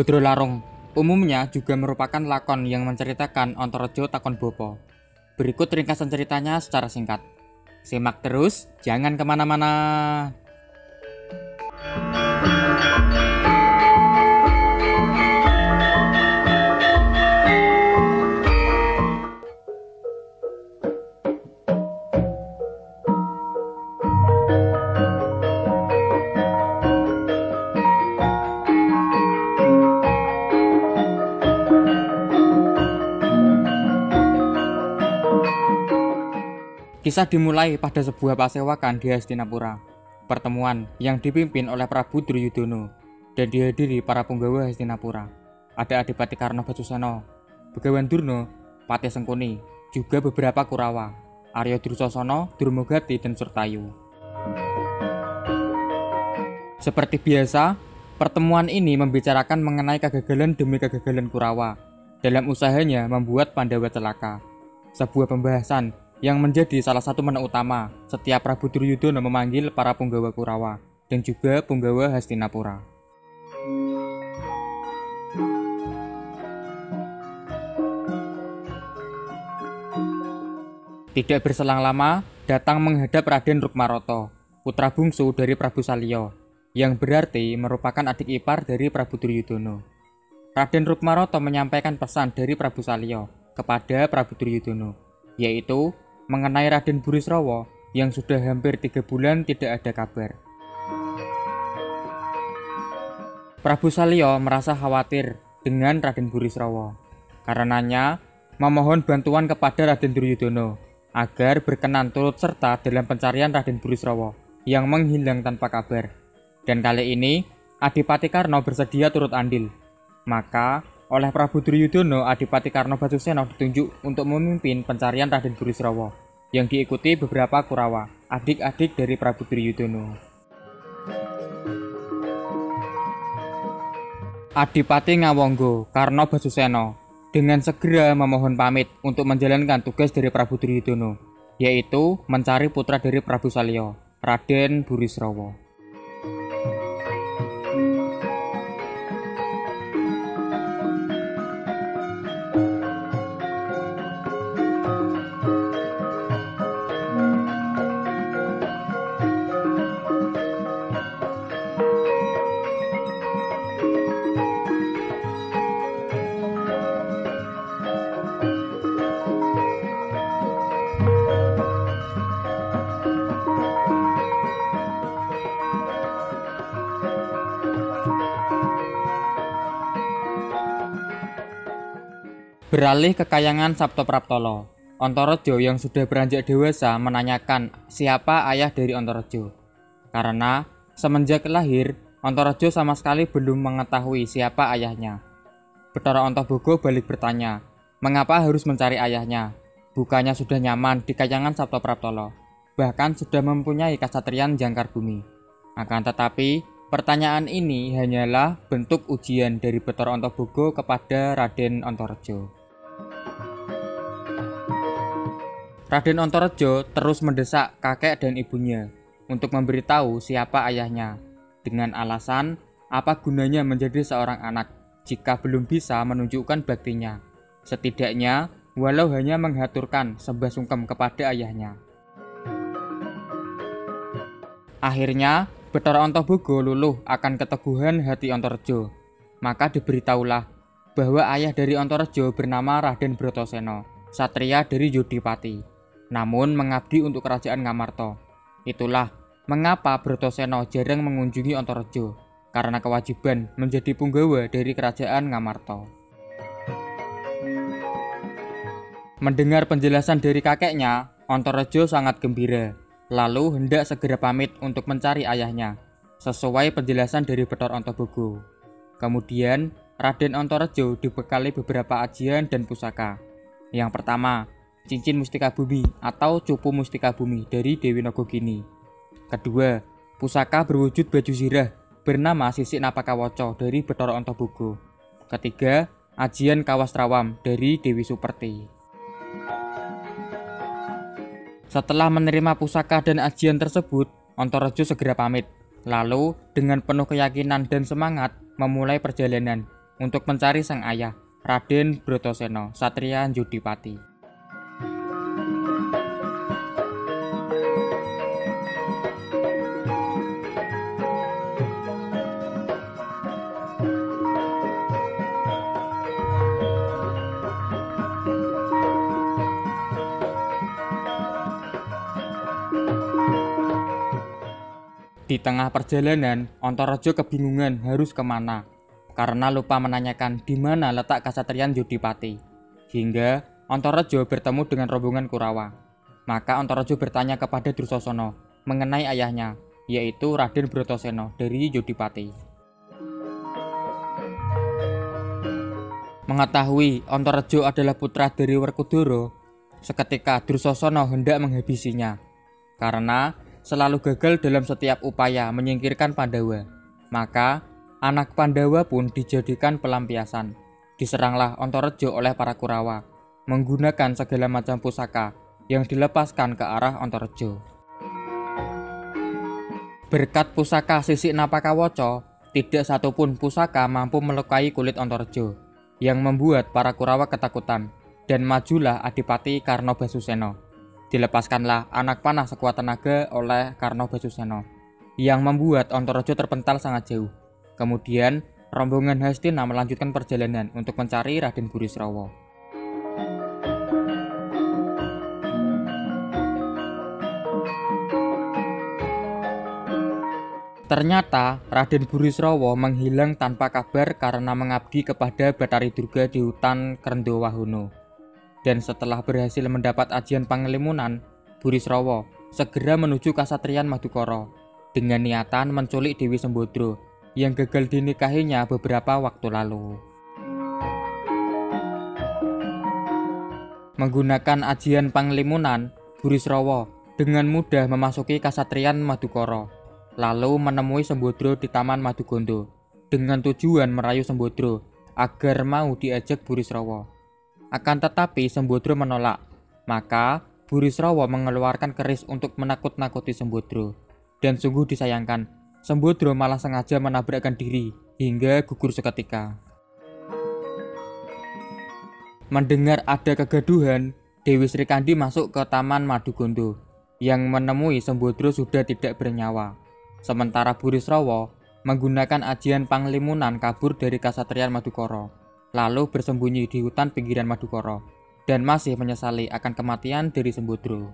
Sembodro Larung umumnya juga merupakan lakon yang menceritakan Ontorejo Takon Bopo. Berikut ringkasan ceritanya secara singkat. Simak terus, jangan ke mana-mana. Kisah dimulai pada sebuah pasewakan di Hastinapura. Pertemuan yang dipimpin oleh Prabu Duryudono dan dihadiri para punggawa Hastinapura. Ada Adipati Karno Basuseno, Begawan Durno, Pati Sengkuni, juga beberapa Kurawa, Aryo Drusosono, Durmogati, dan Surtayu. Seperti biasa, pertemuan ini membicarakan mengenai kegagalan demi kegagalan Kurawa dalam usahanya membuat Pandawa celaka. Sebuah pembahasan yang menjadi salah satu menu utama setiap Prabu Duryudono memanggil para punggawa Kurawa dan juga punggawa Hastinapura. Tidak berselang lama, datang menghadap Raden Rukmaroto, putra bungsu dari Prabu Salyo, yang berarti merupakan adik ipar dari Prabu Duryudono. Raden Rukmaroto menyampaikan pesan dari Prabu Salyo kepada Prabu Duryudono, yaitu mengenai Raden Burisrawa yang sudah hampir tiga bulan tidak ada kabar. Prabu Salyo merasa khawatir dengan Raden Burisrawa. Karenanya, memohon bantuan kepada Raden Duryudono agar berkenan turut serta dalam pencarian Raden Burisrawa yang menghilang tanpa kabar. Dan kali ini, Adipati Karno bersedia turut andil. Maka, oleh Prabu Duryudono, Adipati Karno Basuseno ditunjuk untuk memimpin pencarian Raden Burisrawa yang diikuti beberapa Kurawa, adik-adik dari Prabu Duryudono. Adipati Ngawonggo Karno Basuseno dengan segera memohon pamit untuk menjalankan tugas dari Prabu Duryudono, yaitu mencari putra dari Prabu Salyo, Raden Burisrawa. Beralih ke kayangan Sabto Praptolo, Ontorojo yang sudah beranjak dewasa menanyakan siapa ayah dari Ontorojo. Karena semenjak lahir, Ontorojo sama sekali belum mengetahui siapa ayahnya. Betara Ontobogo balik bertanya, mengapa harus mencari ayahnya? Bukannya sudah nyaman di kayangan Sabto Praptolo, bahkan sudah mempunyai kasatrian jangkar bumi. Akan tetapi, pertanyaan ini hanyalah bentuk ujian dari Betara Ontobogo kepada Raden Ontorojo. Raden Ontorejo terus mendesak kakek dan ibunya untuk memberitahu siapa ayahnya dengan alasan apa gunanya menjadi seorang anak jika belum bisa menunjukkan baktinya. Setidaknya, walau hanya menghaturkan sembah sungkem kepada ayahnya. Akhirnya, Betara Ontobogo luluh akan keteguhan hati Ontorejo. Maka diberitahulah bahwa ayah dari Ontorejo bernama Raden Brotoseno, satria dari Yudipati namun mengabdi untuk kerajaan Ngamarta. Itulah mengapa Brotoseno jarang mengunjungi Ontorejo, karena kewajiban menjadi punggawa dari kerajaan Ngamarta. Mendengar penjelasan dari kakeknya, Ontorejo sangat gembira, lalu hendak segera pamit untuk mencari ayahnya, sesuai penjelasan dari Betor Ontobogo. Kemudian, Raden Ontorejo dibekali beberapa ajian dan pusaka. Yang pertama, cincin mustika bumi atau cupu mustika bumi dari Dewi Nogogini. Kedua, pusaka berwujud baju zirah bernama Sisik Napakawoco dari Betoro Ontobogo. Ketiga, ajian Kawas Trawam dari Dewi Superti. Setelah menerima pusaka dan ajian tersebut, Ontorejo segera pamit Lalu, dengan penuh keyakinan dan semangat, memulai perjalanan untuk mencari sang ayah, Raden Brotoseno, Satria Judipati. Di tengah perjalanan, Ontorojo kebingungan harus ke mana karena lupa menanyakan di mana letak kasatrian Jodipati. Hingga Ontorojo bertemu dengan rombongan Kurawa. Maka Ontorojo bertanya kepada Drusosono mengenai ayahnya, yaitu Raden Brotoseno dari Jodipati. Mengetahui Ontorojo adalah putra dari Werkudara, seketika Drusosono hendak menghabisinya. Karena selalu gagal dalam setiap upaya menyingkirkan Pandawa. Maka, anak Pandawa pun dijadikan pelampiasan. Diseranglah Ontorejo oleh para Kurawa, menggunakan segala macam pusaka yang dilepaskan ke arah Ontorejo. Berkat pusaka sisik Napakawoco, tidak satupun pusaka mampu melukai kulit Ontorejo, yang membuat para Kurawa ketakutan, dan majulah Adipati Karno Basuseno dilepaskanlah anak panah sekuat tenaga oleh Karno Basuseno yang membuat Ontorojo terpental sangat jauh. Kemudian, rombongan Hastina melanjutkan perjalanan untuk mencari Raden Burisrawa. Ternyata Raden Burisrawa menghilang tanpa kabar karena mengabdi kepada Batari Durga di hutan Kerendowahono dan setelah berhasil mendapat ajian pangelimunan, Burisrawa segera menuju Kasatrian Madukoro dengan niatan menculik Dewi Sembodro yang gagal dinikahinya beberapa waktu lalu. Menggunakan ajian pangelimunan, Burisrawa dengan mudah memasuki Kasatrian Madukoro, lalu menemui Sembodro di Taman Madugondo dengan tujuan merayu Sembodro agar mau diajak Burisrawa. Akan tetapi Sembodro menolak. Maka Burisrawa mengeluarkan keris untuk menakut-nakuti Sembodro. Dan sungguh disayangkan, Sembodro malah sengaja menabrakkan diri hingga gugur seketika. Mendengar ada kegaduhan, Dewi Sri Kandi masuk ke Taman Madugondo yang menemui Sembodro sudah tidak bernyawa. Sementara Burisrawa menggunakan ajian panglimunan kabur dari Kasatrian Madukoro lalu bersembunyi di hutan pinggiran Madukoro, dan masih menyesali akan kematian dari Sembodro.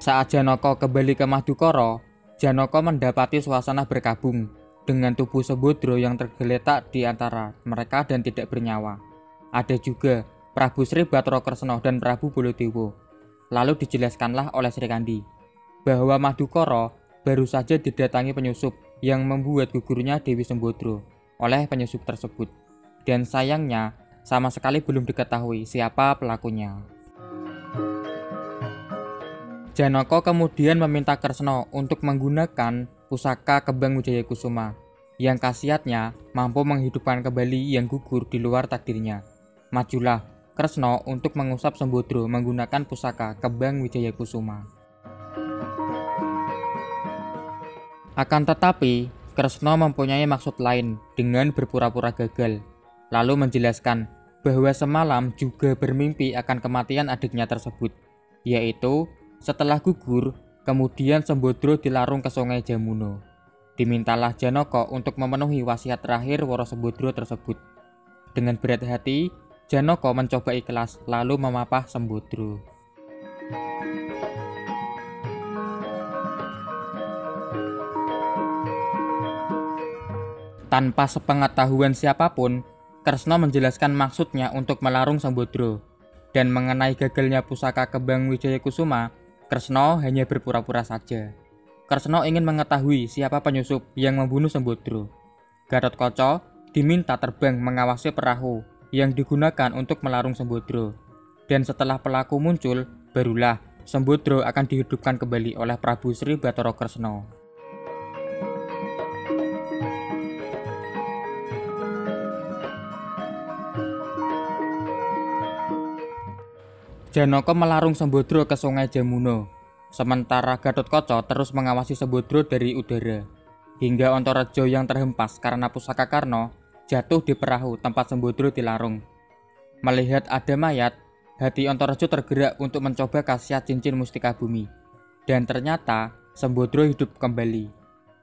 Saat Janoko kembali ke Madukoro, Janoko mendapati suasana berkabung dengan tubuh Sembodro yang tergeletak di antara mereka dan tidak bernyawa. Ada juga Prabu Sri Batro Kresno dan Prabu Bolodewo. Lalu dijelaskanlah oleh Sri Kandi bahwa Madukoro baru saja didatangi penyusup yang membuat gugurnya Dewi Sembodro oleh penyusup tersebut. Dan sayangnya sama sekali belum diketahui siapa pelakunya. Janoko kemudian meminta Kresno untuk menggunakan pusaka kembang Wijaya Kusuma yang khasiatnya mampu menghidupkan kembali yang gugur di luar takdirnya. Majulah Kresno untuk mengusap Sembodro menggunakan pusaka kembang Wijaya Kusuma. Akan tetapi, Kresno mempunyai maksud lain dengan berpura-pura gagal, lalu menjelaskan bahwa semalam juga bermimpi akan kematian adiknya tersebut, yaitu setelah gugur, kemudian Sembodro dilarung ke sungai Jamuno. Dimintalah Janoko untuk memenuhi wasiat terakhir Woro Sembodro tersebut. Dengan berat hati, Janoko mencoba ikhlas lalu memapah Sembodro. Tanpa sepengetahuan siapa pun, Kresno menjelaskan maksudnya untuk melarung Sembodro. Dan mengenai gagalnya pusaka kebang Wijaya Kusuma, Kresno hanya berpura-pura saja. Kresno ingin mengetahui siapa penyusup yang membunuh Sembodro. Gatot Koco diminta terbang mengawasi perahu yang digunakan untuk melarung Sembodro. Dan setelah pelaku muncul, barulah Sembodro akan dihidupkan kembali oleh Prabu Sri Bathara Kresna. Janaka melarung Sembodro ke Sungai Jamuna. Sementara Gatotkaca terus mengawasi Sembodro dari udara. Hingga Antareja yang terhempas karena pusaka Karna jatuh di perahu tempat Sembodro dilarung. Melihat ada mayat, hati Antareja tergerak untuk mencoba khasiat cincin mustika bumi. Dan ternyata Sembodro hidup kembali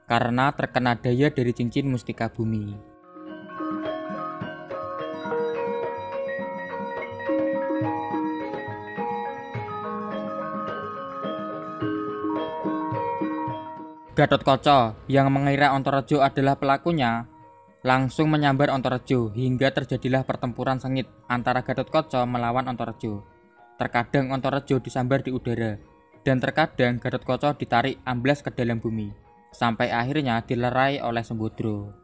karena terkena daya dari cincin mustika bumi. Gatot Koco yang mengira Antarejo adalah pelakunya langsung menyambar Antarejo hingga terjadilah pertempuran sengit antara Gatot Koco melawan Antarejo. Terkadang Antarejo disambar di udara dan terkadang Gatot Koco ditarik amblas ke dalam bumi sampai akhirnya dilerai oleh Sembodro.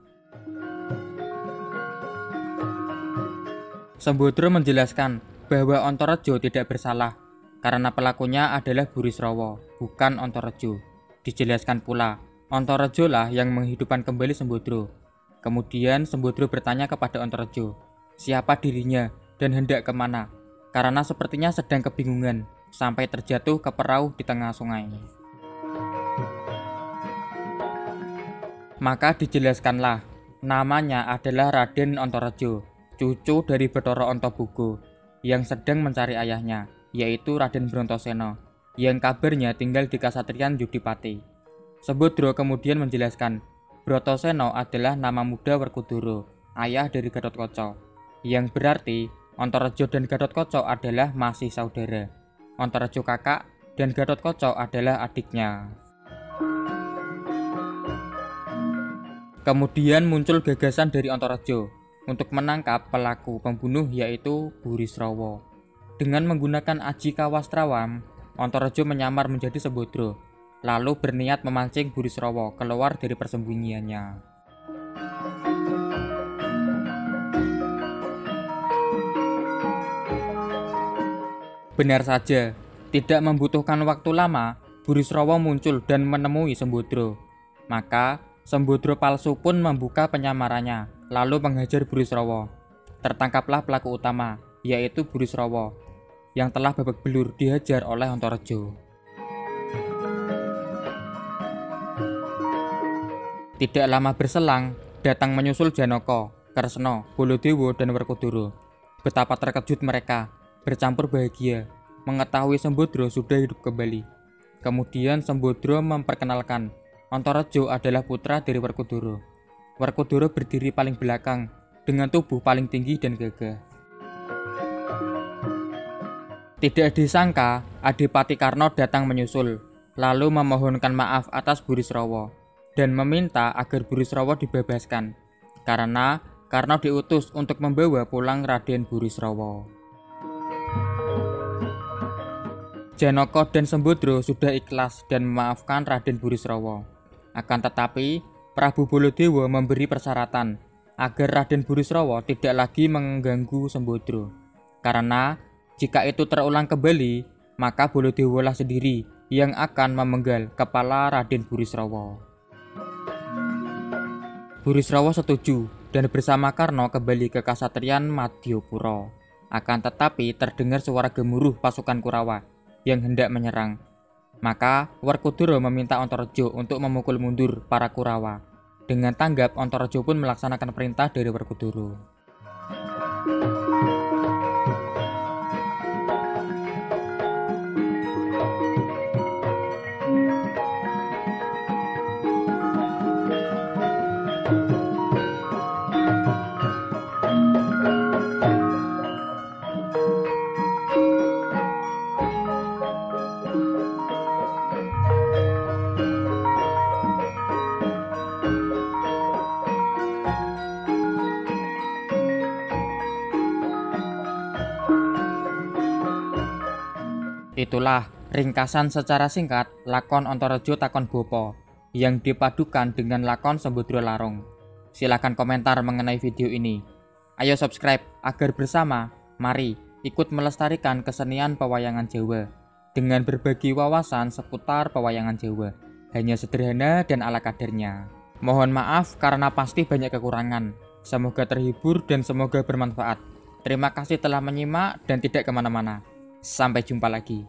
Sembodro menjelaskan bahwa Antarejo tidak bersalah karena pelakunya adalah Burisrawa, bukan Antarejo. Dijelaskan pula, Antarejo lah yang menghidupkan kembali Sembodro. Kemudian Sembodro bertanya kepada Antarejo, siapa dirinya dan hendak ke mana, karena sepertinya sedang kebingungan sampai terjatuh ke perahu di tengah sungai. Maka dijelaskanlah, namanya adalah Raden Antarejo, cucu dari Bathara Antaboga yang sedang mencari ayahnya, yaitu Raden Brontoseno yang kabarnya tinggal di Kasatrian Yudipati. Sebudro kemudian menjelaskan, Brotoseno adalah nama muda Werkudara, ayah dari Gatot Kaca, yang berarti Antarejo dan Gatot Kaca adalah masih saudara. Antarejo kakak dan Gatot Kaca adalah adiknya. Kemudian muncul gagasan dari Antarejo untuk menangkap pelaku pembunuh yaitu Burisrawa. Dengan menggunakan Aji Kawastrawam, Antarejo menyamar menjadi Sembodro, lalu berniat memancing Burisrawa keluar dari persembunyiannya. Benar saja, tidak membutuhkan waktu lama, Burisrawa muncul dan menemui Sembodro. Maka, Sembodro palsu pun membuka penyamarannya, lalu menghajar Burisrawa. Tertangkaplah pelaku utama, yaitu Burisrawa, yang telah babak belur dihajar oleh Antarejo. Tidak lama berselang, datang menyusul Janaka, Kresna, Bolodewo, dan Werkudara. Betapa terkejut mereka, bercampur bahagia, mengetahui Sembodro sudah hidup kembali. Kemudian Sembodro memperkenalkan Antarejo adalah putra dari Werkudara. Werkudara berdiri paling belakang, dengan tubuh paling tinggi dan gagah. Tidak disangka, Adipati Karno datang menyusul, lalu memohonkan maaf atas Burisrawa dan meminta agar Burisrawa dibebaskan karena Karno diutus untuk membawa pulang Raden Burisrawa. Janaka dan Sembodro sudah ikhlas dan memaafkan Raden Burisrawa. Akan tetapi, Prabu Bolodewa memberi persyaratan agar Raden Burisrawa tidak lagi mengganggu Sembodro karena jika itu terulang kembali, maka Bolodewa sendiri yang akan memenggal kepala Raden Burisrawa. Burisrawa setuju dan bersama Karno kembali ke Kasatrian Madyapura. Akan tetapi terdengar suara gemuruh pasukan Kurawa yang hendak menyerang. Maka Werkudara meminta Antarejo untuk memukul mundur para Kurawa. Dengan tanggap Antarejo pun melaksanakan perintah dari Werkudara. Itulah ringkasan secara singkat lakon Antarejo Takon Bopo yang dipadukan dengan lakon Sembodro Larung. Silahkan komentar mengenai video ini. Ayo subscribe agar bersama, mari ikut melestarikan kesenian pewayangan Jawa. dengan berbagi wawasan seputar pewayangan Jawa. Hanya sederhana dan ala kadarnya. Mohon maaf karena pasti banyak kekurangan. Semoga terhibur dan semoga bermanfaat. Terima kasih telah menyimak dan tidak ke mana-mana. Sampai jumpa lagi.